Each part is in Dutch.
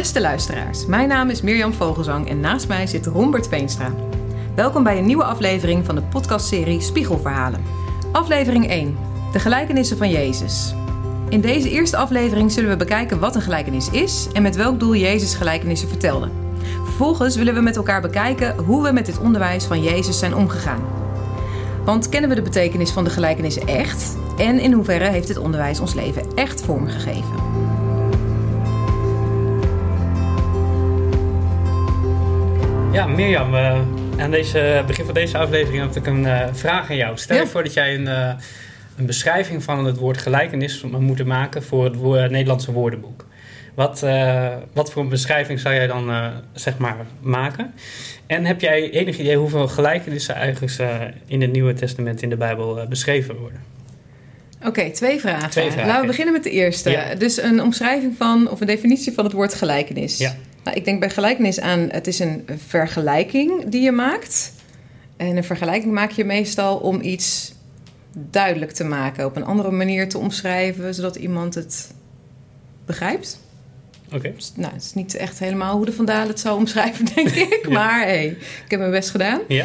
Beste luisteraars, mijn naam is Mirjam Vogelzang en naast mij zit Rombert Veenstra. Welkom bij een nieuwe aflevering van de podcastserie Spiegelverhalen. Aflevering 1. De gelijkenissen van Jezus. In deze eerste aflevering zullen we bekijken wat een gelijkenis is en met welk doel Jezus gelijkenissen vertelde. Vervolgens willen we met elkaar bekijken hoe we met dit onderwijs van Jezus zijn omgegaan. Want kennen we de betekenis van de gelijkenissen echt? En in hoeverre heeft dit onderwijs ons leven echt vormgegeven? Ja, Mirjam, uh, aan deze, begin van deze aflevering heb ik een uh, vraag aan jou. Stel je voor dat jij een, uh, een beschrijving van het woord gelijkenis moet maken voor het Nederlandse woordenboek. Wat, wat voor een beschrijving zou jij dan zeg maar maken? En heb jij enig idee hoeveel gelijkenissen eigenlijk in het Nieuwe Testament in de Bijbel beschreven worden? Oké, twee, vragen. twee vragen. Laten we beginnen met de eerste. Dus een omschrijving van, of een definitie van het woord gelijkenis. Ja. Nou, ik denk bij gelijkenis aan, het is een vergelijking die je maakt. En een vergelijking maak je meestal om iets duidelijk te maken, op een andere manier te omschrijven, zodat iemand het begrijpt. Oké. Dus, nou, het is niet echt helemaal hoe de Vandalen het zou omschrijven, denk ik. Maar hey, ik heb mijn best gedaan. Ja.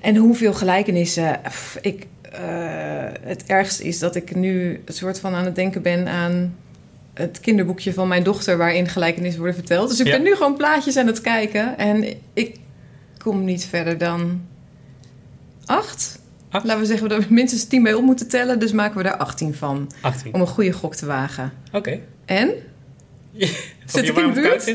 En hoeveel gelijkenissen. ik, uh, het ergste is dat ik nu een soort van aan het denken ben aan het kinderboekje van mijn dochter waarin gelijkenissen worden verteld. Dus ik ben nu gewoon plaatjes aan het kijken en ik kom niet verder dan acht. Laten we zeggen dat we minstens tien bij op moeten tellen, dus maken we daar 18 van. 18. Om een goede gok te wagen. Oké. En? Zit ik in de buurt?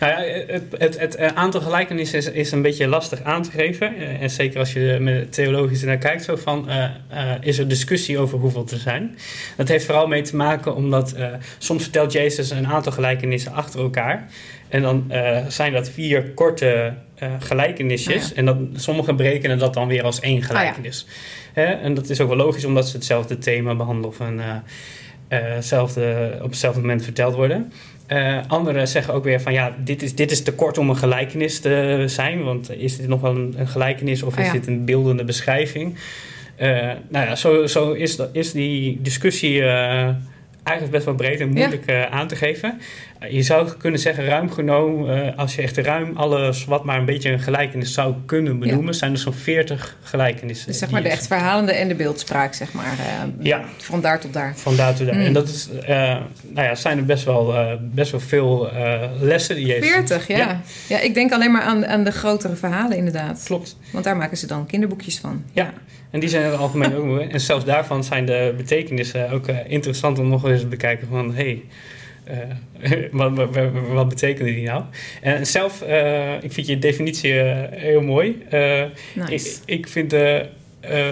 Nou ja, het, het, het, aantal gelijkenissen is, is, een beetje lastig aan te geven. Eh, en zeker als je met theologisch naar kijkt, zo van, uh, uh, is er discussie over hoeveel er zijn. Dat heeft vooral mee te maken omdat soms vertelt Jezus een aantal gelijkenissen achter elkaar. En dan zijn dat vier korte gelijkenisjes. Ah, en dan, sommigen berekenen dat dan weer als één gelijkenis. Ah, ja. En dat is ook wel logisch omdat ze hetzelfde thema behandelen of een, hetzelfde, op hetzelfde moment verteld worden. Uh, anderen zeggen ook weer van ja, dit is, dit is te kort om een gelijkenis te zijn. Want is dit nog wel een, een gelijkenis of is ah, dit een beeldende beschrijving? Uh, nou ja, zo, zo is, is die discussie uh, eigenlijk best wel breed en moeilijk ja. aan te geven je zou kunnen zeggen, ruim genomen, uh, als je echt ruim alles wat maar een beetje een gelijkenis zou kunnen benoemen, zijn er zo'n 40 gelijkenissen. Dus zeg maar de echt verhalende en de beeldspraak, zeg maar. Uh, ja. Van daar tot daar. Van daar tot daar. Hmm. En dat is, uh, nou ja, zijn er best wel, best wel veel lessen die je 40, ja. ja. ja. ik denk alleen maar aan, aan de grotere verhalen, inderdaad. Klopt. Want daar maken ze dan kinderboekjes van. Ja. En die zijn er algemeen ook mooi. En zelfs daarvan zijn de betekenissen ook interessant om nog eens te bekijken van... Hey, uh, wat, wat, wat, betekende die nou? En zelf, uh, ik vind je definitie uh, heel mooi. Nice. Ik, ik, vind de,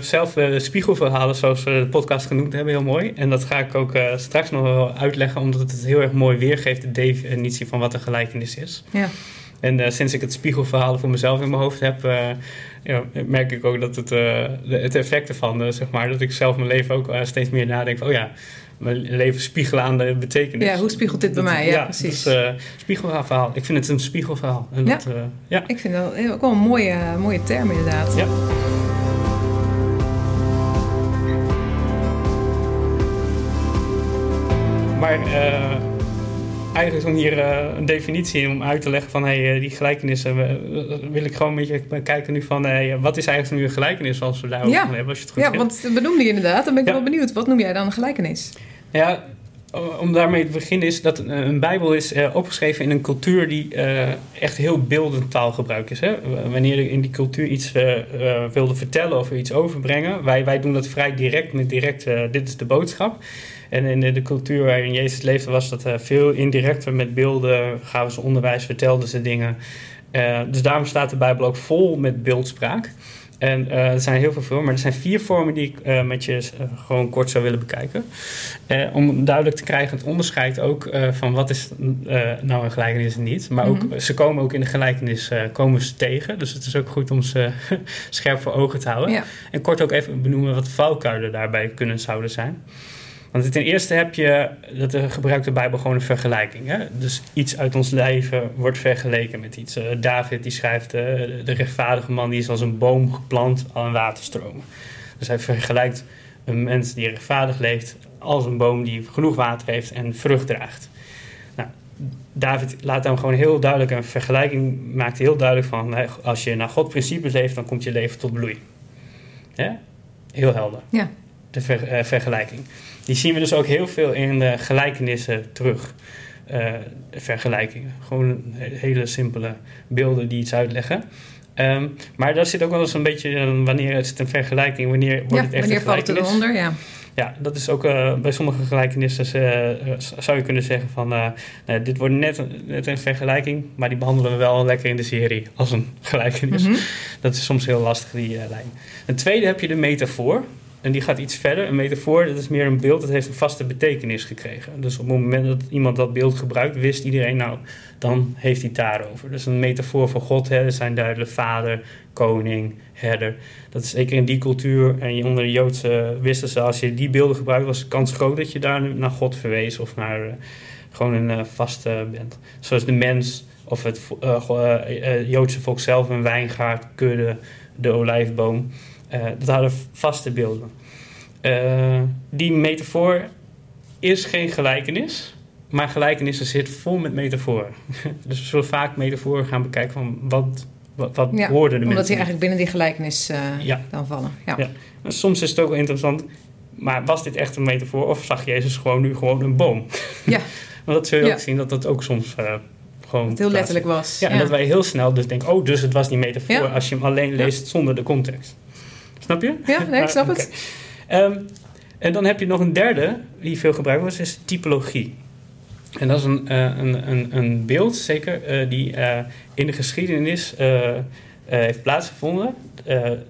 zelf de spiegelverhalen, zoals we de podcast genoemd hebben, heel mooi. En dat ga ik ook straks nog wel uitleggen, omdat het heel erg mooi weergeeft, de definitie van wat een gelijkenis is. Ja. En sinds ik het spiegelverhaal voor mezelf in mijn hoofd heb, ja, merk ik ook dat het, het effect ervan, zeg maar, dat ik zelf mijn leven ook steeds meer nadenk van, oh ja, mijn leven spiegelen aan de betekenis. Ja, hoe spiegelt dit bij mij? Ja, precies. Dus, uh, spiegelverhaal. Ik vind het een spiegelverhaal. En ja. Dat, uh, ja. Ik vind dat ook wel een mooie, mooie term inderdaad. Ja. Maar uh, eigenlijk om hier een definitie om uit te leggen van hey, die gelijkenissen, wil ik gewoon een beetje kijken nu van hey, wat is eigenlijk nu een gelijkenis als we daarover ja. hebben. Als je het goed ja, want we noemde je inderdaad, dan ben ik ja. wel benieuwd. Wat noem jij dan een gelijkenis? Ja, om daarmee te beginnen is dat een Bijbel is uh, opgeschreven in een cultuur die uh, echt heel beeldend taalgebruik is. Hè? Wanneer je in die cultuur iets wilde vertellen of iets overbrengen, wij, wij doen dat vrij direct met direct, dit is de boodschap. En in de, de cultuur waarin Jezus leefde was dat veel indirecter met beelden, gaven ze onderwijs, vertelden ze dingen. dus daarom staat de Bijbel ook vol met beeldspraak. En uh, er zijn heel veel vormen, maar er zijn vier vormen die ik uh, met je uh, gewoon kort zou willen bekijken. om duidelijk te krijgen het onderscheid ook van wat is nou een gelijkenis en niet. Maar ook, ze komen ook in de gelijkenis komen ze tegen. Dus het is ook goed om ze scherp voor ogen te houden. Ja. En kort ook even benoemen wat valkuilen daarbij kunnen zouden zijn. Want ten eerste heb je, dat gebruikt de Bijbel gewoon een vergelijking. Hè? Dus iets uit ons leven wordt vergeleken met iets. Uh, David die schrijft, uh, de rechtvaardige man die is als een boom geplant aan waterstromen. Dus hij vergelijkt een mens die rechtvaardig leeft als een boom die genoeg water heeft en vrucht draagt. Nou, David laat dan gewoon heel duidelijk een vergelijking, maakt heel duidelijk van, als je naar God principes leeft, dan komt je leven tot bloei. Hè? Heel helder. Ja. De ver- eh, vergelijking. Die zien we dus ook heel veel in de gelijkenissen terug. Eh, vergelijkingen. Gewoon hele simpele beelden die iets uitleggen. Ehm, maar daar zit ook wel eens een beetje, eh, wanneer is het een vergelijking, wanneer wordt ja, het echt wanneer een valt het eronder? Ja. Ja, dat is ook eh, bij sommige gelijkenissen eh, zou je kunnen zeggen van nee, dit wordt net, een- net een vergelijking, maar die behandelen we wel lekker in de serie als een gelijkenis. Mhm. Dat is soms heel lastig, die lijn. Een tweede heb je de metafoor. En die gaat iets verder. Een metafoor, dat is meer een beeld, dat heeft een vaste betekenis gekregen. Dus op het moment dat iemand dat beeld gebruikt, wist iedereen, nou, dan heeft hij het daarover. Dus een metafoor voor God, hè, zijn duidelijk vader, koning, herder. Dat is zeker in die cultuur en onder de Joodse wisten ze, als je die beelden gebruikt, was de kans groot dat je daar naar God verwees of naar eh, gewoon een eh, vaste bent. Zoals de mens of het eh, Joodse volk zelf, een wijngaard, kudde, de olijfboom. Eh, dat hadden vaste beelden. Eh, die metafoor is geen gelijkenis, maar gelijkenissen zit vol met metaforen. dus we zullen vaak metaforen gaan bekijken van wat, wat, wat Ja, hoorden de Omdat mensen. die eigenlijk binnen die gelijkenis eh, Ja. dan vallen. Ja. Ja. Soms is het ook wel interessant, maar was dit echt een metafoor of zag Jezus gewoon nu gewoon een boom? Ja. Want dat zul je Ja. ook zien dat dat ook soms gewoon... Heel letterlijk was. Ja, en dat wij heel snel dus denken, oh, dus het was niet metafoor Ja. als je hem alleen leest zonder de context. Snap je? Ja, nee, ik snap Ah, het. Ehm, en dan heb je nog een derde, die veel gebruikt wordt, is typologie. En dat is een, eh, een, een, een beeld, zeker, eh, die eh, in de geschiedenis heeft plaatsgevonden.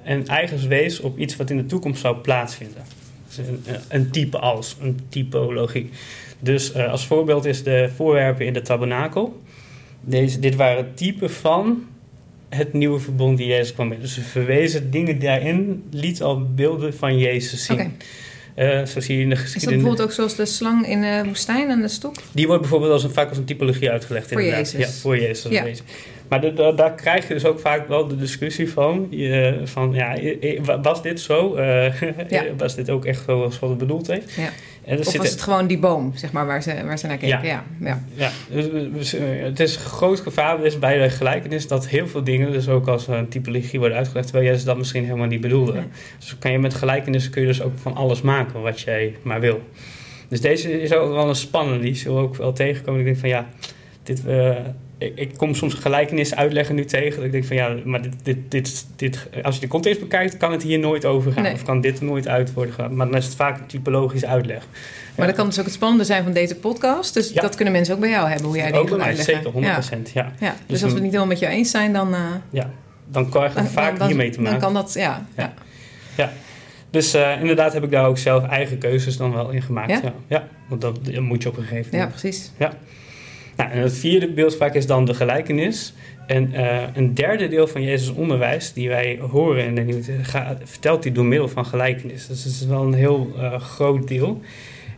en eigens wees op iets wat in de toekomst zou plaatsvinden. Dus een, een type als, een typologie. Dus als voorbeeld is de voorwerpen in de tabernakel. Deze, dit waren typen van het nieuwe verbond die Jezus kwam met. Dus ze verwezen dingen daarin, liet al beelden van Jezus zien. Oké. Eh, zo zie je in de Is dat geschiedenis. bijvoorbeeld ook zoals de slang in de woestijn aan de stok? Die wordt bijvoorbeeld als een, vaak als een typologie uitgelegd. Voor inderdaad. Jezus. Ja, voor Jezus. Ja. Maar de- de- daar krijg je dus ook vaak wel de discussie van. je- van ja, was dit zo? Eh, Ja. Was dit ook echt zoals God het bedoeld heeft? Ja. En Of was het gewoon die boom, zeg maar, waar ze, waar ze naar keken? Ja. Ja. Ja. Dus, dus, eh, het is een groot gevaar dus bij de gelijkenis dat heel veel dingen dus ook als een typologie worden uitgelegd, terwijl Jezus dat misschien helemaal niet bedoelde. Nee. Dus kan je met gelijkenissen kun je dus ook van alles maken wat jij maar wil. Dus deze is ook wel een spannende, die zullen we ook wel tegenkomen. Ik denk van ja, dit, eh, ik, ik kom soms gelijkenissen uitleggen nu tegen. Dat ik denk van ja, maar dit, dit, dit, dit, als je de context bekijkt, kan het hier nooit over gaan. Nee. Of kan dit nooit uit worden gedaan. Maar dan is het vaak een typologische uitleg. Maar dat kan dus ook het spannende zijn van deze podcast. Dus Ja. dat kunnen mensen ook bij jou hebben, hoe jij gaat mij, uitleggen. zeker, 100%. Ja. Ja. Ja. Dus, Dus als we het niet helemaal met jou eens zijn, dan, eh, Ja, dan krijg je dan, vaak dan, hiermee te dan maken. kan dat, ja. Ja. ja. Dus eh, inderdaad heb ik daar ook zelf eigen keuzes dan wel in gemaakt. Ja? Ja, ja. want dat moet je op een gegeven Ja, moment. precies. En het vierde beeldspraak is dan de gelijkenis. En eh, een derde deel van Jezus' onderwijs, die wij horen in de Nieuwe vertelt hij door middel van gelijkenis. Dus het is wel een heel eh, groot deel.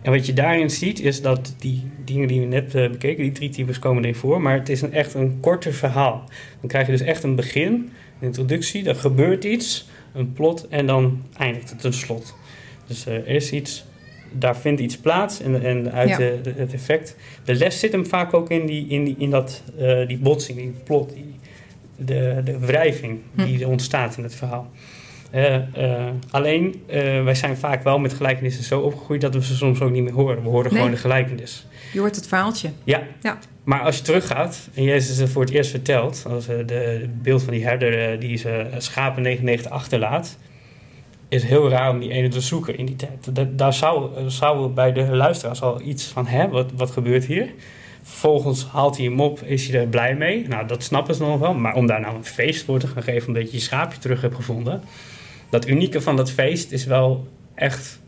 En wat je daarin ziet, is dat die dingen die we net eh, bekeken, die drie types komen erin voor, maar het is een, echt een korter verhaal. Dan krijg je dus echt een begin, een introductie, er gebeurt iets, een plot en dan eindigt het een slot. Dus er is iets, daar vindt iets plaats en, en uit Ja. de, de- het effect. De les zit hem vaak ook in, die, in, die, in dat, eh, die botsing, die plot, die, de, de wrijving die er ontstaat in het verhaal. Eh, eh, alleen, wij zijn vaak wel met gelijkenissen zo opgegroeid dat we ze soms ook niet meer horen. We horen Nee. gewoon de gelijkenis. Je hoort het verhaaltje. Ja. Ja. Maar als je teruggaat en Jezus het voor het eerst vertelt, als de het beeld van die herder die zijn schapen 99 achterlaat, is heel raar om die ene te zoeken in die tijd. Da- daar zou, bij de luisteraars al iets van, hè, wat, wat gebeurt hier? Vervolgens haalt hij hem op, is hij er blij mee. Nou, dat snappen ze nog wel. Maar om daar nou een feest voor te gaan geven, omdat je je schaapje terug hebt gevonden. Dat unieke van dat feest is wel echt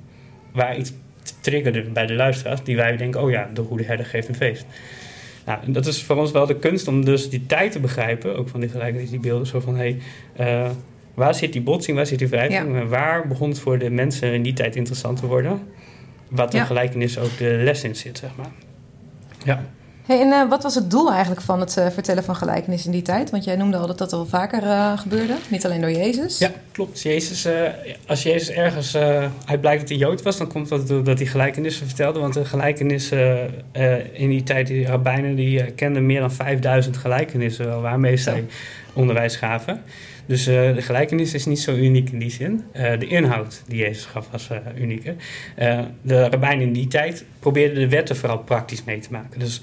waar iets triggerde bij de luisteraars. Die wij denken, oh ja, de goede herder geeft een feest. Nou, dat is voor ons wel de kunst om dus die tijd te begrijpen. Ook van die gelijkenis, die beelden. Zo van, hé, hey, eh, waar zit die botsing, waar zit die wrijving? Waar begon het voor de mensen in die tijd interessant te worden? Wat de Ja. gelijkenis ook de les in zit, zeg maar. Ja. Hey, en uh, wat was het doel eigenlijk van het uh, vertellen van gelijkenis in die tijd? Want jij noemde al dat dat al vaker uh, gebeurde, niet alleen door Jezus. Ja, klopt. Jezus, als Jezus ergens uit blijkt dat hij Jood was, dan komt dat doordat hij gelijkenissen vertelde. Want de gelijkenissen in die tijd, die rabbijnen, die kenden meer dan 5000 gelijkenissen waarmee zij onderwijs gaven. Dus uh, de gelijkenis is niet zo uniek in die zin. Uh, de inhoud die Jezus gaf was uh, uniek. de rabbijnen in die tijd probeerden de wetten vooral praktisch mee te maken. Dus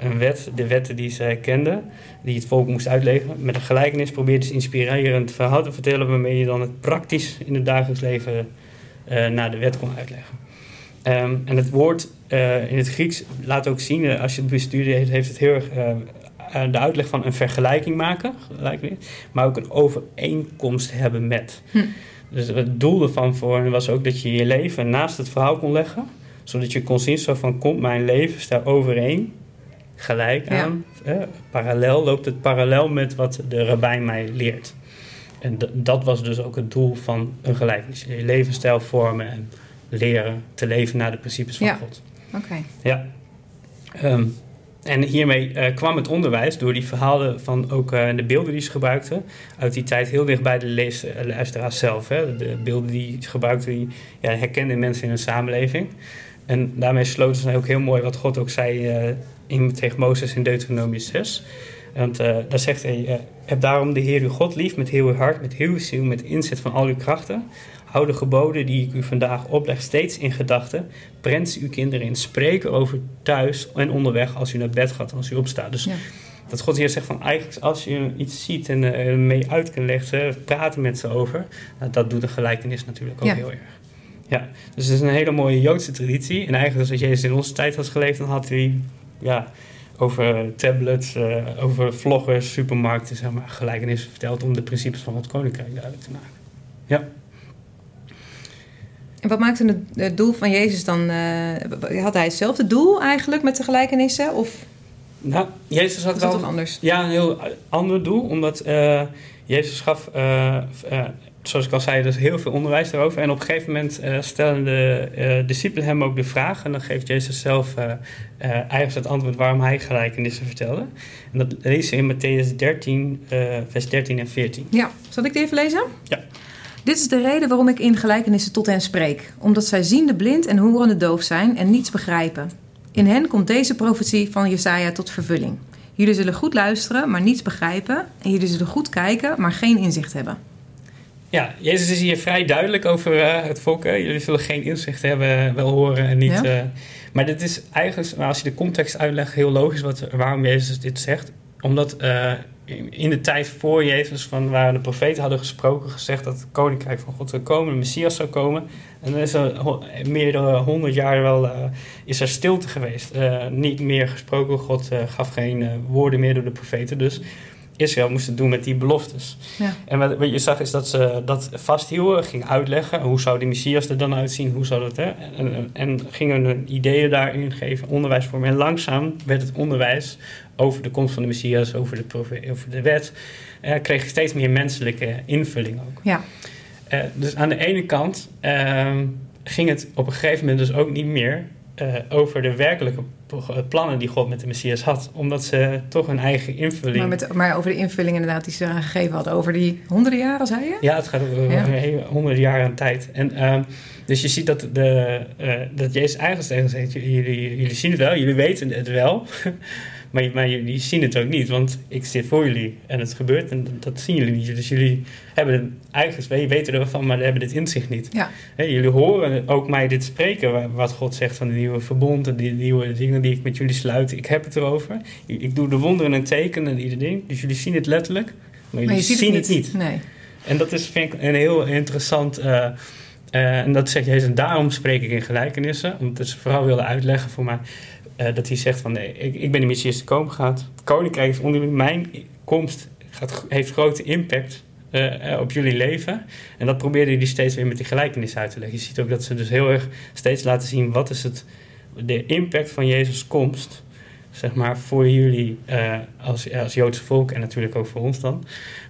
een wet, de wetten die ze kenden, die het volk moest uitleggen, met een gelijkenis probeerden ze inspirerend verhaal te vertellen waarmee je dan het praktisch in het dagelijks leven naar de wet kon uitleggen. Um, en het woord in het Grieks laat ook zien, als je het bestudeert, heeft het heel erg de uitleg van een vergelijking maken, maar ook een overeenkomst hebben met. Hm. Dus het doel ervan voor was ook dat je je leven naast het verhaal kon leggen, zodat je kon zien zo van komt mijn leven daar overeen, gelijk aan, eh, parallel, loopt het parallel met wat de rabbijn mij leert. En dat was dus ook het doel van een gelijkenis. Je levensstijl vormen en leren te leven naar de principes van God. Oké. Ja. Um, en hiermee uh, kwam het onderwijs door die verhalen van ook uh, de beelden die ze gebruikten, uit die tijd heel dicht bij de lees, uh, luisteraars zelf. Hè. De beelden die ze gebruikten, die ja, herkenden mensen in een samenleving. En daarmee sloten ze ook heel mooi wat God ook zei in, tegen Mozes in Deuteronomie 6. Want daar zegt hij: Heb daarom de Heer uw God lief met heel uw hart, met heel uw ziel, met inzet van al uw krachten. Hou de geboden die ik u vandaag opleg steeds in gedachten. Prent ze uw kinderen in. Spreek over thuis en onderweg als u naar bed gaat en als u opstaat. Dus dat God hier zegt van eigenlijk als je iets ziet en uh, mee uit kan leggen, praten met ze over. Nou, dat doet de gelijkenis natuurlijk ook heel erg. Ja, dus het is een hele mooie Joodse traditie. En eigenlijk als Jezus in onze tijd had geleefd, dan had hij ja, over tablets, uh, over vloggers, supermarkten, zeg maar, gelijkenissen verteld om de principes van het koninkrijk duidelijk te maken. Ja. En wat maakte het, het doel van Jezus dan? Uh, had hij hetzelfde doel eigenlijk met de gelijkenissen? Of nou, Jezus had wel toch anders? Ja, een heel ander doel. Omdat uh, Jezus gaf, uh, zoals ik al zei, dus heel veel onderwijs daarover. En op een gegeven moment stellen de discipelen hem ook de vraag. En dan geeft Jezus zelf eigenlijk het antwoord waarom hij gelijkenissen vertelde. En dat lezen we in Matthäus 13, vers 13 en 14. Ja, zal ik die even lezen? Ja. Dit is de reden waarom ik in gelijkenissen tot hen spreek. Omdat zij ziende blind en horende doof zijn en niets begrijpen. In hen komt deze profetie van Jesaja tot vervulling. Jullie zullen goed luisteren, maar niets begrijpen. En jullie zullen goed kijken, maar geen inzicht hebben. Ja, Jezus is hier vrij duidelijk over uh, het volk. Jullie zullen geen inzicht hebben, wel horen en niet. Uh, maar dit is eigenlijk, als je de context uitlegt, heel logisch wat, waarom Jezus dit zegt. Omdat uh, in de tijd voor Jezus, van waar de profeten hadden gesproken, gezegd dat het koninkrijk van God zou komen, de Messias zou komen. En dan is er meer dan honderd jaar wel uh, is er stilte geweest. Uh, niet meer gesproken, God uh, gaf geen woorden meer door de profeten. Dus Israël moest het doen met die beloftes. Ja. En wat, wat, je zag is dat ze dat vasthielden, gingen uitleggen. Hoe zou die Messias er dan uitzien? Hoe zou dat, hè? En, en, gingen hun ideeën daarin geven, onderwijs vormen. En langzaam werd het onderwijs over de komst van de Messias, over de, over de wet, uh, kreeg steeds meer menselijke invulling ook. Ja. Uh, dus aan de ene kant uh, ging het op een gegeven moment dus ook niet meer uh, over de werkelijke plannen die God met de Messias had. Omdat ze toch een eigen invulling... Maar, met, maar over de invulling inderdaad die ze gegeven hadden. Over die honderden jaren, zei je? Ja, het gaat over ja. honderden jaren aan tijd. En, uh, dus je ziet dat, de, uh, dat Jezus eigenlijk tegen zegt... Jullie, jullie zien het wel, jullie weten het wel... Maar, maar jullie zien het ook niet, want ik zit voor jullie en het gebeurt en dat zien jullie niet. Dus jullie hebben het, eigenlijk weten ervan, maar hebben dit inzicht niet. Ja. jullie horen ook mij dit spreken, wat God zegt van de nieuwe verbond en die nieuwe dingen die ik met jullie sluit. Ik heb het erover. Ik doe de wonderen en tekenen en ieder ding. Dus jullie zien het letterlijk, maar jullie zien het niet. Nee. En dat is, vind ik, een heel interessant. Uh, uh, en dat zegt Jezus, en daarom spreek ik in gelijkenissen. Omdat ze vooral willen uitleggen voor mij uh, dat hij zegt van nee, ik, ik ben de Messias die komen gaat. Het koninkrijk is onder mijn komst gaat, heeft grote impact uh, op jullie leven. En dat probeerde hij steeds weer met die gelijkenis uit te leggen. Je ziet ook dat ze dus heel erg steeds laten zien wat is het, de impact van Jezus' komst, zeg maar, voor jullie als, als Joodse volk en natuurlijk ook voor ons dan.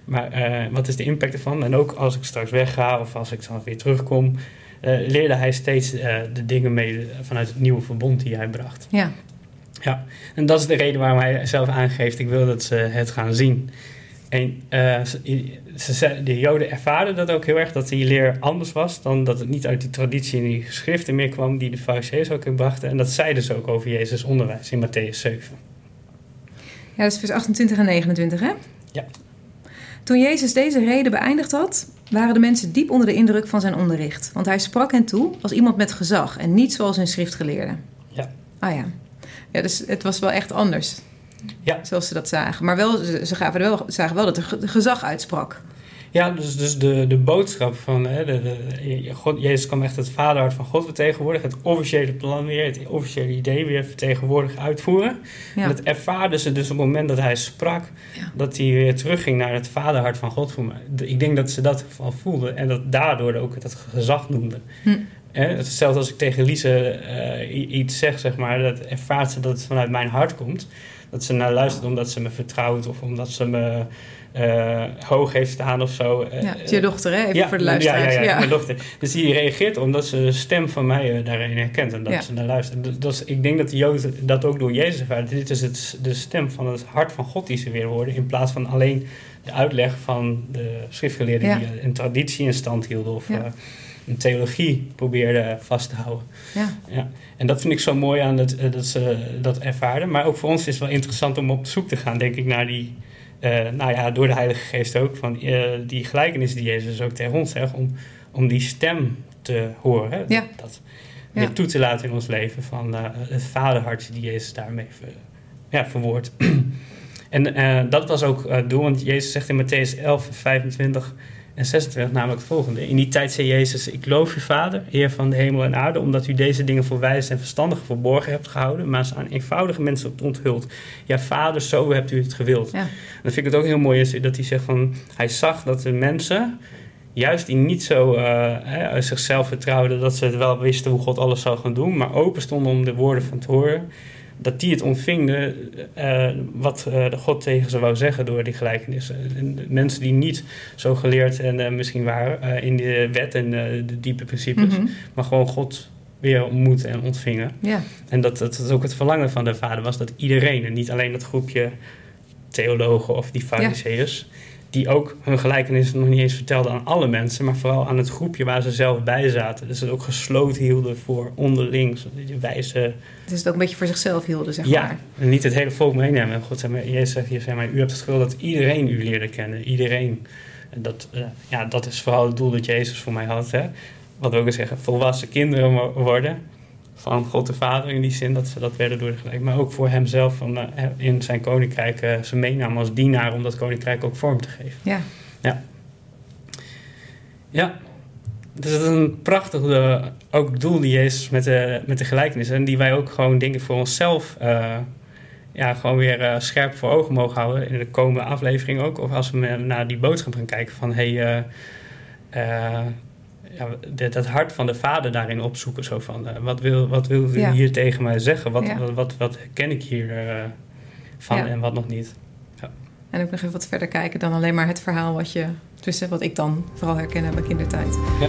Maar wat is de impact ervan? En ook als ik straks wegga of als ik dan weer terugkom, leerde hij steeds uh, de dingen mee vanuit het nieuwe verbond die hij bracht. Ja. Ja, en dat is de reden waarom hij zelf aangeeft: ik wil dat ze het gaan zien. En uh, ze, ze, de Joden ervaren dat ook heel erg, dat die leer anders was dan dat het niet uit die traditie en die geschriften meer kwam die de Fariseeërs ook brachten. En dat zeiden ze ook over Jezus' onderwijs in Matthäus 7. Ja, dat is vers 28 en 29, hè? Ja. Toen Jezus deze reden beëindigd had, waren de mensen diep onder de indruk van zijn onderricht. Want hij sprak hen toe als iemand met gezag en niet zoals een schriftgeleerde. Ja. Ah ja. Ja, dus het was wel echt anders. Ja. Zoals ze dat zagen. Maar wel, ze gaven wel, zagen wel dat er gezag uitsprak. Ja, dus, dus de, de boodschap van hè, de, de, God, Jezus kwam echt het vaderhart van God vertegenwoordigen, het officiële plan weer, het officiële idee weer vertegenwoordigen, uitvoeren. Ja. En dat ervaarden ze dus op het moment dat hij sprak, Ja. dat hij weer terugging naar het vaderhart van God voor mij. Ik denk dat ze dat van voelden en dat daardoor ook dat gezag noemden. Hm. Hè, hetzelfde als ik tegen Lise eh, iets zeg, zeg maar, dat ervaart ze dat het vanuit mijn hart komt. Dat ze naar luistert omdat ze me vertrouwt of omdat ze me eh, hoog heeft staan of zo. Eh, Ja, het is je dochter, hè? Even ja, voor de luisteraars. Ja, ja, ja, mijn dochter. Dus die reageert omdat ze de stem van mij eh, daarin herkent en dat ze naar luistert. Dus, dus ik denk dat de Joden dat ook door Jezus ervaren. Dit is het, de stem van het hart van God die ze weer horen. In plaats van alleen de uitleg van de schriftgeleerden die een traditie in stand hielden of. Een theologie probeerden vast te houden. Ja. Ja. En dat vind ik zo mooi aan het, eh, dat ze dat ervaren. Maar ook voor ons is het wel interessant om op zoek te gaan, denk ik, naar die, eh, nou ja, door de Heilige Geest ook, van eh, die gelijkenis die Jezus ook tegen ons zegt, om, om die stem te horen. Hè? Ja. Dat Ja. toe te laten in ons leven van het vaderhartje die Jezus daarmee ver, ja, verwoordt. en dat was ook het doel, want Jezus zegt in Matthäus 11, 25 en 26 namelijk het volgende. In die tijd zei Jezus, ik loof u vader, heer van de hemel en aarde, omdat u deze dingen voor wijze en verstandigen verborgen hebt gehouden, maar ze aan eenvoudige mensen hebt onthuld. Ja, vader, zo hebt u het gewild. Ja. En dan vind ik het ook heel mooi is dat hij zegt van, hij zag dat de mensen, juist die niet zo eh, hè, zichzelf vertrouwden, dat ze het wel wisten hoe God alles zou gaan doen, maar open stonden om de woorden van te horen, dat die het ontvingen eh, wat de God tegen ze wou zeggen door die gelijkenissen. En mensen die niet zo geleerd en eh, misschien waren in de wet en de diepe principes, Mhm. maar gewoon God weer ontmoeten en ontvingen. ja. En dat, dat het ook het verlangen van de vader was dat iedereen, en niet alleen dat groepje theologen of die fariseeërs, die ook hun gelijkenissen nog niet eens vertelden aan alle mensen, maar vooral aan het groepje waar ze zelf bij zaten. Dus het ook gesloten hielden voor onderling, die wijze Dus het ook een beetje voor zichzelf hielden, zeg ja, maar. en niet het hele volk meenemen. God zei, maar, Jezus zegt hier, maar, u hebt het gewild dat iedereen u leerde kennen. Iedereen. En dat, eh, ja, dat is vooral het doel dat Jezus voor mij had. Hè? Wat we ook eens zeggen, volwassen kinderen worden van God de Vader. In die zin dat ze dat werden door de gelijk. Maar ook voor hemzelf van, eh, in zijn koninkrijk eh, ze meenamen als dienaar om dat koninkrijk ook vorm te geven. Ja. Ja, dus het is een prachtig eh, ook doel die Jezus met de, met de gelijkenis. En die wij ook gewoon, denk ik, voor onszelf ja, gewoon weer scherp voor ogen mogen houden. In de komende aflevering ook. Of als we naar die boodschap gaan kijken van... Hey, ja, de- dat hart van de vader daarin opzoeken. Zo van, eh, wat wil, wat wil u Ja. hier tegen mij zeggen? Wat, Ja. wat, wat, wat ken ik hier eh, van en wat nog niet? En ook nog even wat verder kijken dan alleen maar het verhaal wat je... Tussen wat ik dan vooral herken mijn kindertijd. Ja.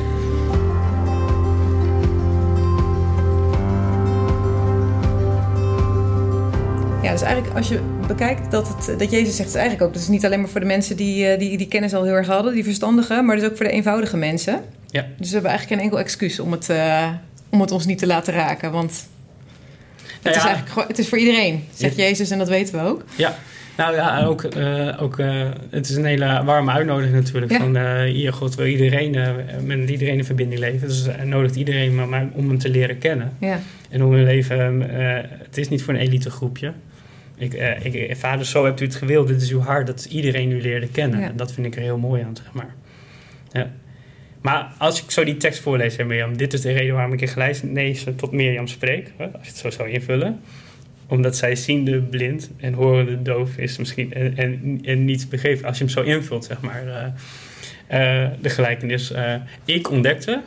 Dus eigenlijk als je bekijkt dat, het, dat Jezus zegt, is eigenlijk ook... dat is niet alleen maar voor de mensen die, eh, die die kennis al heel erg hadden, die verstandigen... maar dus ook voor de eenvoudige mensen. Ja. Dus we hebben eigenlijk geen enkel excuus om het, eh, om het ons niet te laten raken. Want het, Nou is eigenlijk het is voor iedereen, zegt Jezus en dat weten we ook. Ja, nou ja, ook, eh, ook het is een hele warme uitnodiging natuurlijk. Ja. Van hier, God wil iedereen, met iedereen in verbinding leven. Dus hij nodigt iedereen maar, maar om hem te leren kennen. Ja, En om hun leven, het is niet voor een elite groepje. Ik, eh, ik, vader, zo hebt u het gewild, dit is uw hart, dat iedereen u leerde kennen. Ja. En dat vind ik er heel mooi aan, zeg maar. Ja. Maar als ik zo die tekst voorlees, hè, Mirjam, dit is de reden waarom ik in gelijkenis tot Mirjam spreek, hè, als je het zo zou invullen. Omdat zij ziende blind en horende doof is misschien en, en, en niet begrepen. Als je hem zo invult, zeg maar, eh, eh, de gelijkenis. eh, ik ontdekte,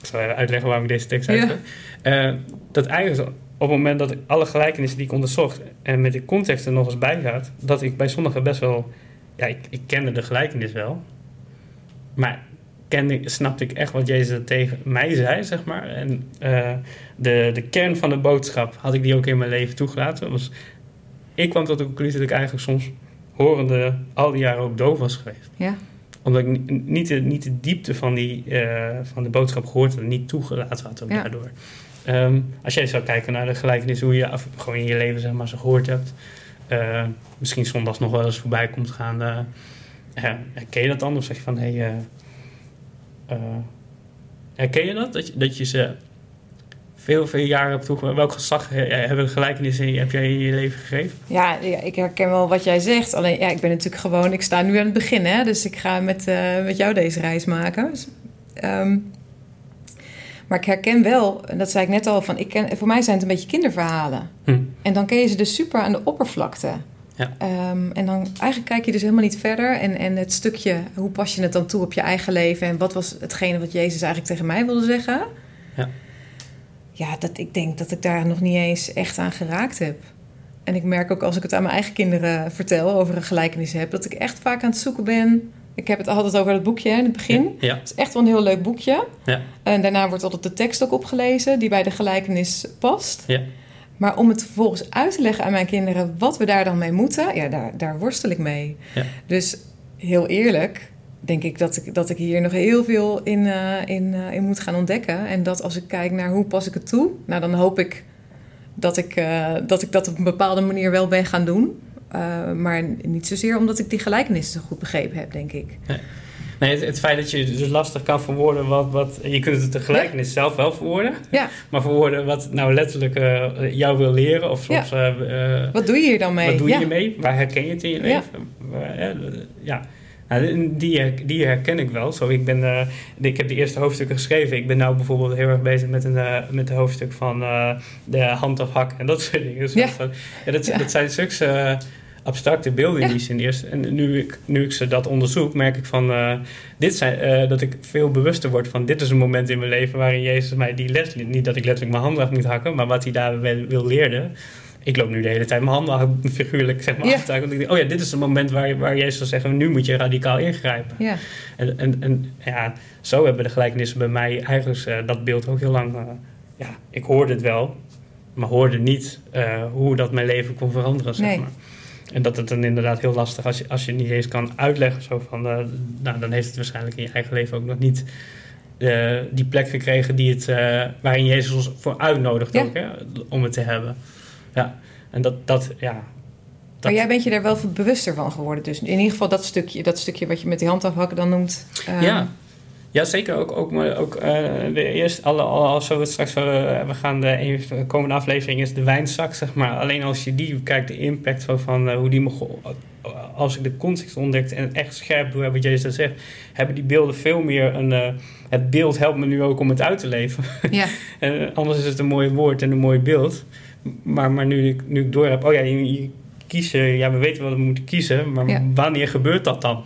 ik zal even uitleggen waarom ik deze tekst Ja. uitleg. eh, dat eigenlijk op het moment dat ik alle gelijkenissen die ik onderzocht en met de context er nog eens bij gaat, dat ik bij sommigen best wel, ja, ik, ik kende de gelijkenis wel, maar kende, snapte ik echt wat Jezus tegen mij zei, zeg maar. En uh, de, de kern van de boodschap had ik die ook in mijn leven toegelaten. Was, ik kwam tot de conclusie dat ik eigenlijk soms horende al die jaren ook doof was geweest. Ja. Omdat ik niet de, niet de diepte van, die, uh, van de boodschap gehoord had en niet toegelaten had ook Ja. daardoor. Ehm, als jij zou kijken naar de gelijkenis hoe je gewoon in je leven zeg maar, ze gehoord hebt. eh, misschien zondags nog wel eens voorbij komt gaan. eh, herken je dat dan? Of zeg je van, hé, eh, herken je dat? Dat je, dat je ze veel, veel jaren hebt toegebracht. Welk gezag he- hebben gelijkenissen heb jij in je leven gegeven? Ja, ja, ik herken wel wat jij zegt. Alleen, ja, ik ben natuurlijk gewoon... Ik sta nu aan het begin, hè. Dus ik ga met, met jou deze reis maken. Dus, ehm, maar ik herken wel, en dat zei ik net al... Van, ik ken, voor mij zijn het een beetje kinderverhalen. Hm. En dan ken je ze dus super aan de oppervlakte. Ja. Ehm, en dan eigenlijk kijk je dus helemaal niet verder. En, en het stukje, hoe pas je het dan toe op je eigen leven? En wat was hetgene wat Jezus eigenlijk tegen mij wilde zeggen? Ja. Ja, dat, ik denk dat ik daar nog niet eens echt aan geraakt heb. En ik merk ook als ik het aan mijn eigen kinderen vertel over een gelijkenis heb, dat ik echt vaak aan het zoeken ben. Ik heb het altijd over dat boekje in het begin. Ja. Het is echt wel een heel leuk boekje. Ja. En daarna wordt altijd de tekst ook opgelezen die bij de gelijkenis past. Ja. Maar om het vervolgens uit te leggen aan mijn kinderen wat we daar dan mee moeten, ja, daar, daar worstel ik mee. Ja. Dus heel eerlijk denk ik dat ik, dat ik hier nog heel veel in, eh, in, eh, in moet gaan ontdekken. En dat als ik kijk naar hoe pas ik het toe, nou dan hoop ik dat ik, eh, dat, ik dat op een bepaalde manier wel ben gaan doen. Uh, maar niet zozeer omdat ik die gelijkenissen zo goed begrepen heb, denk ik. Nee, het, het, feit dat je dus lastig kan verwoorden wat... wat je kunt het de gelijkenis ja. zelf wel verwoorden. Ja. Maar verwoorden wat nou letterlijk uh, jou wil leren. Of soms... Ja. Uh, wat doe je hier dan mee? Wat doe je mee? Waar herken je het in je leven? Ja. ja. Nou, die, die herken ik wel. Zo, ik, ben, uh, ik heb de eerste hoofdstukken geschreven. Ik ben nu bijvoorbeeld heel erg bezig met een uh, met een hoofdstuk van uh, de hand afhakken en dat soort dingen. Dus ja. Dat, ja, dat, dat, zijn zulke abstracte beelden in die zin eerst. En nu ik, nu ik ze dat onderzoek, merk ik van uh, dit zijn, uh, dat ik veel bewuster word van dit is een moment in mijn leven waarin Jezus mij die les niet dat ik letterlijk mijn handen af moet hakken, maar wat hij daar wil, wil. Ik loop nu de hele tijd mijn handen figuurlijk zeg maar af te hakken. Want ik denk, oh ja, dit is een moment waar, waar Jezus zal zeggen, nu moet je radicaal ingrijpen. Ja. En, en, en ja, zo hebben de gelijkenissen bij mij eigenlijk uh, dat beeld ook heel lang. ja, ik hoorde het wel, maar hoorde niet hoe dat mijn leven kon veranderen, zeg nee. maar. En dat het dan inderdaad heel lastig als je, als je niet eens kan uitleggen. Zo van, uh, nou, dan heeft het waarschijnlijk in je eigen leven ook nog niet uh, die plek gekregen die het, uh, waarin Jezus ons voor uitnodigt ja. ook, hè, om het te hebben. Ja, en dat, dat ja. Dat... Maar jij bent je daar wel bewuster van geworden. Dus in ieder geval dat stukje, dat stukje wat je met die hand afhakken dan noemt. Ja. Ja, zeker. Ook, ook, maar ook uh, de eerste, alle, alle, als we straks, uh, we gaan de, de komende aflevering is de wijnzak, zeg maar. Alleen als je die kijkt, de impact van, van uh, hoe die me, als ik de context ontdekt en echt scherp doe, wat Jezus dat zegt, hebben die beelden veel meer een, het beeld helpt me nu ook om het uit te leven. Ja. en anders is het een mooi woord en een mooi beeld. Maar, maar nu, ik, nu ik door heb, oh ja, je, je kiezen, ja, we weten wat we moeten kiezen, maar ja. wanneer gebeurt dat dan?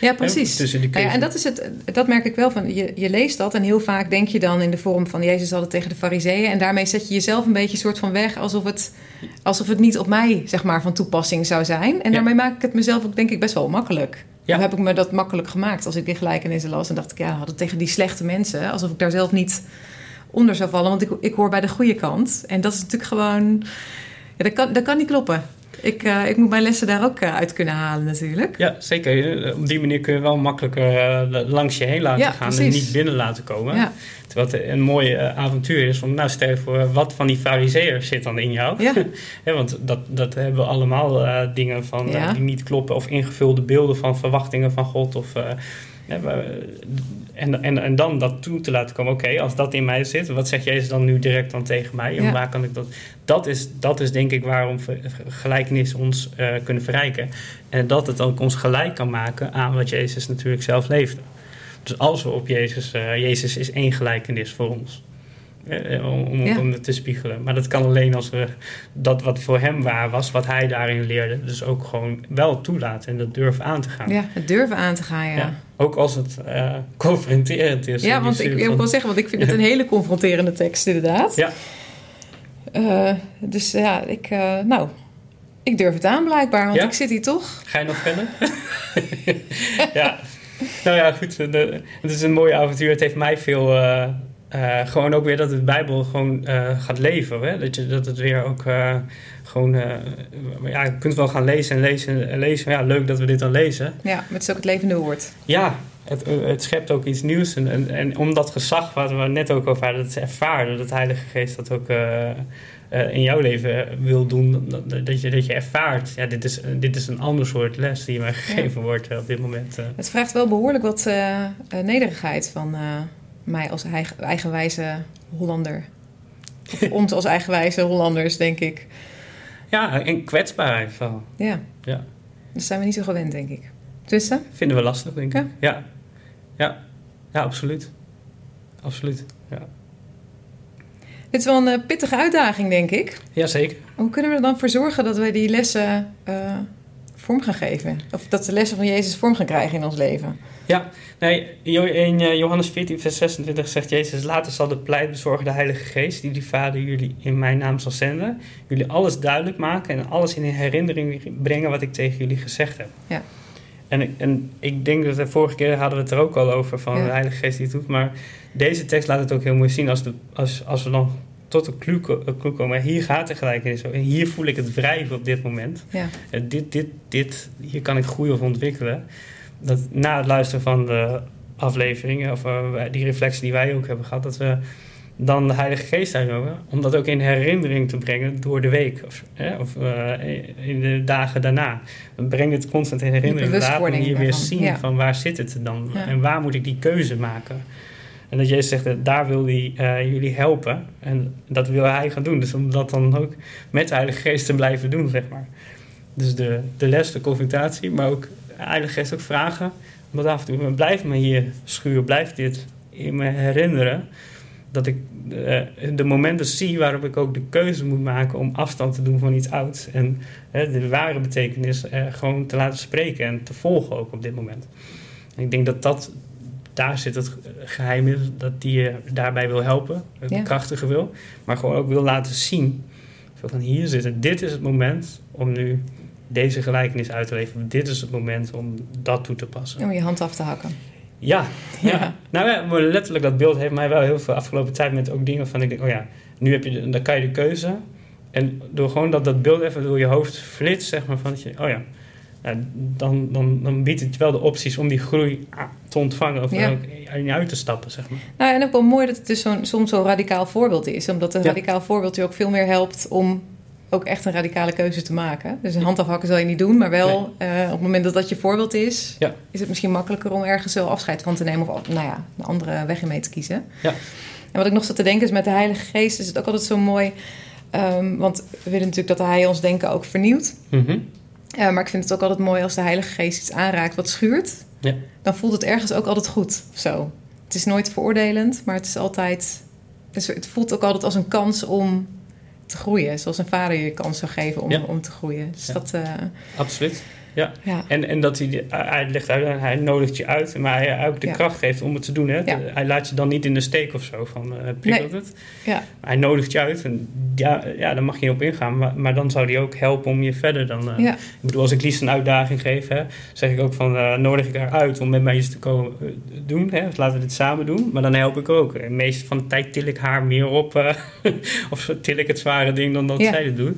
Ja, precies. Tussen nou ja, en dat is het, dat merk ik wel van, je, je leest dat en heel vaak denk je dan in de vorm van Jezus had het tegen de fariseeën en daarmee zet je jezelf een beetje soort van weg alsof het, alsof het niet op mij, zeg maar, van toepassing zou zijn. En Ja. daarmee maak ik het mezelf ook denk ik best wel makkelijk. Ja. Heb ik me dat makkelijk gemaakt als ik die gelijkenissen las en dacht ik, ja, had het tegen die slechte mensen, alsof ik daar zelf niet onder zou vallen, want ik, ik hoor bij de goede kant. En dat is natuurlijk gewoon, ja, dat, kan, dat kan niet kloppen. Ik, uh, ik moet mijn lessen daar ook uh, uit kunnen halen natuurlijk. Ja, zeker. Op die manier kun je wel makkelijker uh, langs je heen laten ja, gaan precies. en niet binnen laten komen. Ja. Terwijl het een mooi avontuur is. Om, nou, stel je voor, wat van die fariseërs zit dan in jou? Ja. ja, want dat, dat hebben we allemaal dingen van Ja. die niet kloppen. Of ingevulde beelden van verwachtingen van God. Of, en, en, en dan dat toe te laten komen. Oké, okay, als dat in mij zit, wat zegt Jezus dan nu direct dan tegen mij? En Ja. waar kan ik dat... Dat is, dat is denk ik waarom gelijkenis ons uh, kunnen verrijken. En dat het ook ons gelijk kan maken aan wat Jezus natuurlijk zelf leefde. Dus als we op Jezus... Uh, Jezus is één gelijkenis voor ons. Uh, om, om, Ja. om het te spiegelen. Maar dat kan alleen als we dat wat voor hem waar was, wat hij daarin leerde, dus ook gewoon wel toelaten en dat durven aan te gaan. Ja, het durven aan te gaan, ja. Ja, ook als het uh, confronterend is. Ja, want ik, wil zeggen, want ik vind het een hele confronterende tekst, inderdaad. Ja, Eh, dus ja, ik, eh, nou, ik durf het aan blijkbaar, want Ja? ik zit hier toch. ga je nog verder? ja. nou ja, goed. De, het is een mooi avontuur. Het heeft mij veel... Uh, uh, gewoon ook weer dat de Bijbel gewoon uh, gaat leven. Hè? Dat, je, dat het weer ook gewoon... ja, je kunt wel gaan lezen en lezen en lezen. Ja, leuk dat we dit dan lezen. Ja, maar het is ook het levende woord. Ja, het, het schept ook iets nieuws. En, en, en om dat gezag, wat we net ook over hadden, dat ze ervaren, dat de Heilige Geest dat ook in jouw leven wil doen, dat je, dat je ervaart, ja, dit is, dit is een ander soort les die mij gegeven wordt eh, op dit moment. Het vraagt wel behoorlijk wat nederigheid van mij als eigen, eigenwijze Hollander. Of ons als eigenwijze Hollanders, denk ik. Ja, en kwetsbaarheid van. Ja. ja. Dat zijn we niet zo gewend, denk ik. Tussen? Vinden we lastig, denk ik. Ja. Ja, ja. absoluut. Absoluut, ja. Het is wel een eh, pittige uitdaging, denk ik. Jazeker. Hoe kunnen we er dan voor zorgen dat we die lessen uh, vorm gaan geven? Of dat de lessen van Jezus vorm gaan krijgen in ons leven? Ja, nee, in eh, Johannes 14, vers 26 zegt Jezus... Later zal de pleitbezorger, de Heilige Geest... die die Vader jullie in mijn naam zal zenden... jullie alles duidelijk maken en alles in herinnering brengen... wat ik tegen jullie gezegd heb. Ja. En, en ik denk dat de vorige keer hadden we het er ook al over... van de Heilige Geest die het doet, maar deze tekst laat het ook heel mooi zien als, de, als, als we dan tot een clue, komen. Hier gaat de gelijkenis En hier voel ik het wrijven op dit moment. Ja. dit, dit, dit, hier kan ik groeien of ontwikkelen. Dat na het luisteren van de afleveringen, of uh, die reflectie die wij ook hebben gehad, dat we dan de Heilige Geest uitnodigen. Om dat ook in herinnering te brengen door de week of, hè, of uh, in de dagen daarna. Breng het constant in herinnering. Laat me hier weer zien van waar zit het dan ja. en waar moet ik die keuze maken. En dat Jezus zegt, daar wil hij uh, jullie helpen. En dat wil hij gaan doen. Dus om dat dan ook met de Heilige Geest te blijven doen, zeg maar. Dus de, de les, de confrontatie, maar ook de Heilige Geest ook vragen. Omdat af en toe, blijf me hier schuren, blijf dit in me herinneren. Dat ik uh, de momenten zie waarop ik ook de keuze moet maken om afstand te doen van iets ouds. En de ware betekenis gewoon te laten spreken en te volgen ook op dit moment. En ik denk dat dat daar zit het geheim in, dat die je daarbij wil helpen, het krachtige wil, maar gewoon ook wil laten zien. Van hier zitten, dit is het moment om nu deze gelijkenis uit te leveren. Dit is het moment om dat toe te passen. Om je hand af te hakken. Ja, ja. nou ja, maar letterlijk dat beeld heeft mij wel heel veel afgelopen tijd met ook dingen van ik denk, oh ja, nu heb je, dan kan je de keuze. En door gewoon dat dat beeld even door je hoofd flitst, zeg maar, van dat je, oh ja, dan, dan, dan biedt het wel de opties om die groei te ontvangen of ja. ook uit te stappen, zeg maar. Nou, en ook wel mooi dat het dus zo'n, soms zo'n radicaal voorbeeld is. Omdat een radicaal voorbeeld je ook veel meer helpt om ook echt een radicale keuze te maken. Dus een hand afhakken zal je niet doen, maar wel eh, op het moment dat dat je voorbeeld is, ja. is het misschien makkelijker om ergens zo afscheid van te nemen of nou ja, een andere weg in mee te kiezen. Ja. En wat ik nog zat te denken is met de Heilige Geest is het ook altijd zo mooi, um, want we willen natuurlijk dat hij ons denken ook vernieuwt. Mm uh, maar ik vind het ook altijd mooi als de Heilige Geest iets aanraakt wat schuurt. Ja. Dan voelt het ergens ook altijd goed of zo. Het is nooit veroordelend, maar het is altijd. het voelt ook altijd als een kans om te groeien. Zoals een vader je kans zou geven om, om te groeien. Dus dat, uh, Absoluut. Ja. En, en dat hij, hij legt uit, hij nodigt je uit, maar hij ook de kracht geeft om het te doen. Hè? Hij laat je dan niet in de steek of zo van uh, prikkelt het. Ja. Hij nodigt je uit en ja, ja, daar mag je op ingaan. Maar, maar dan zou hij ook helpen om je verder dan. Uh, Ik bedoel, als ik liefst een uitdaging geef, hè, zeg ik ook van uh, nodig ik haar uit om met mij iets te komen doen. Hè? Dus laten we dit samen doen. Maar dan help ik ook. De meeste van de tijd til ik haar meer op of til ik het zware ding dan dat zij het doet.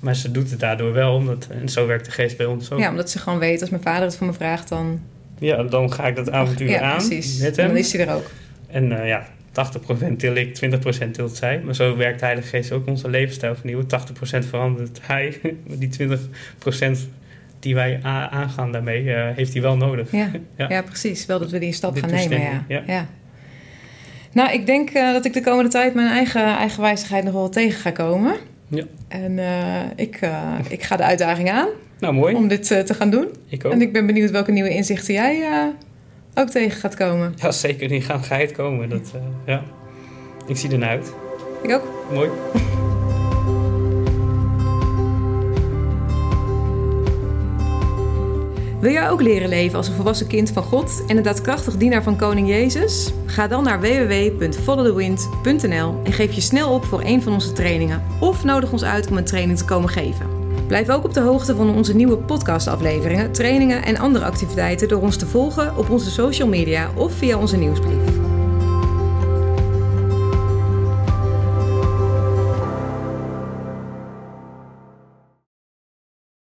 Maar ze doet het daardoor wel, omdat, en zo werkt de geest bij ons ook. Ja, omdat ze gewoon weet, als mijn vader het van me vraagt, dan... Ja, dan ga ik dat avontuur ja, aan precies. met hem. En dan is hij er ook. En uh, ja, 80% til ik, 20% tilt zij. Maar zo werkt de Heilige Geest ook onze levensstijl vernieuwen. 80% verandert hij. Die 20% die wij aangaan daarmee, uh, heeft hij wel nodig. Ja, ja. ja. precies. Wel dat we die stap gaan nemen, ja. ja. Nou, ik denk uh, dat ik de komende tijd mijn eigen, eigen wijzigheid nog wel tegen ga komen. Ja. En uh, ik, uh, ik ga de uitdaging aan. Nou, mooi. Om dit uh, te gaan doen. Ik ook. En ik ben benieuwd welke nieuwe inzichten jij ook tegen gaat komen. Ja, zeker. Die gaan geheid komen. Dat, ja. Ik zie er naar uit. Ik ook. Mooi. Wil jij ook leren leven als een volwassen kind van God en een daadkrachtig dienaar van Koning Jezus? Ga dan naar www.followthewind.nl en geef je snel op voor een van onze trainingen of nodig ons uit om een training te komen geven. Blijf ook op de hoogte van onze nieuwe podcastafleveringen, trainingen en andere activiteiten door ons te volgen op onze social media of via onze nieuwsbrief.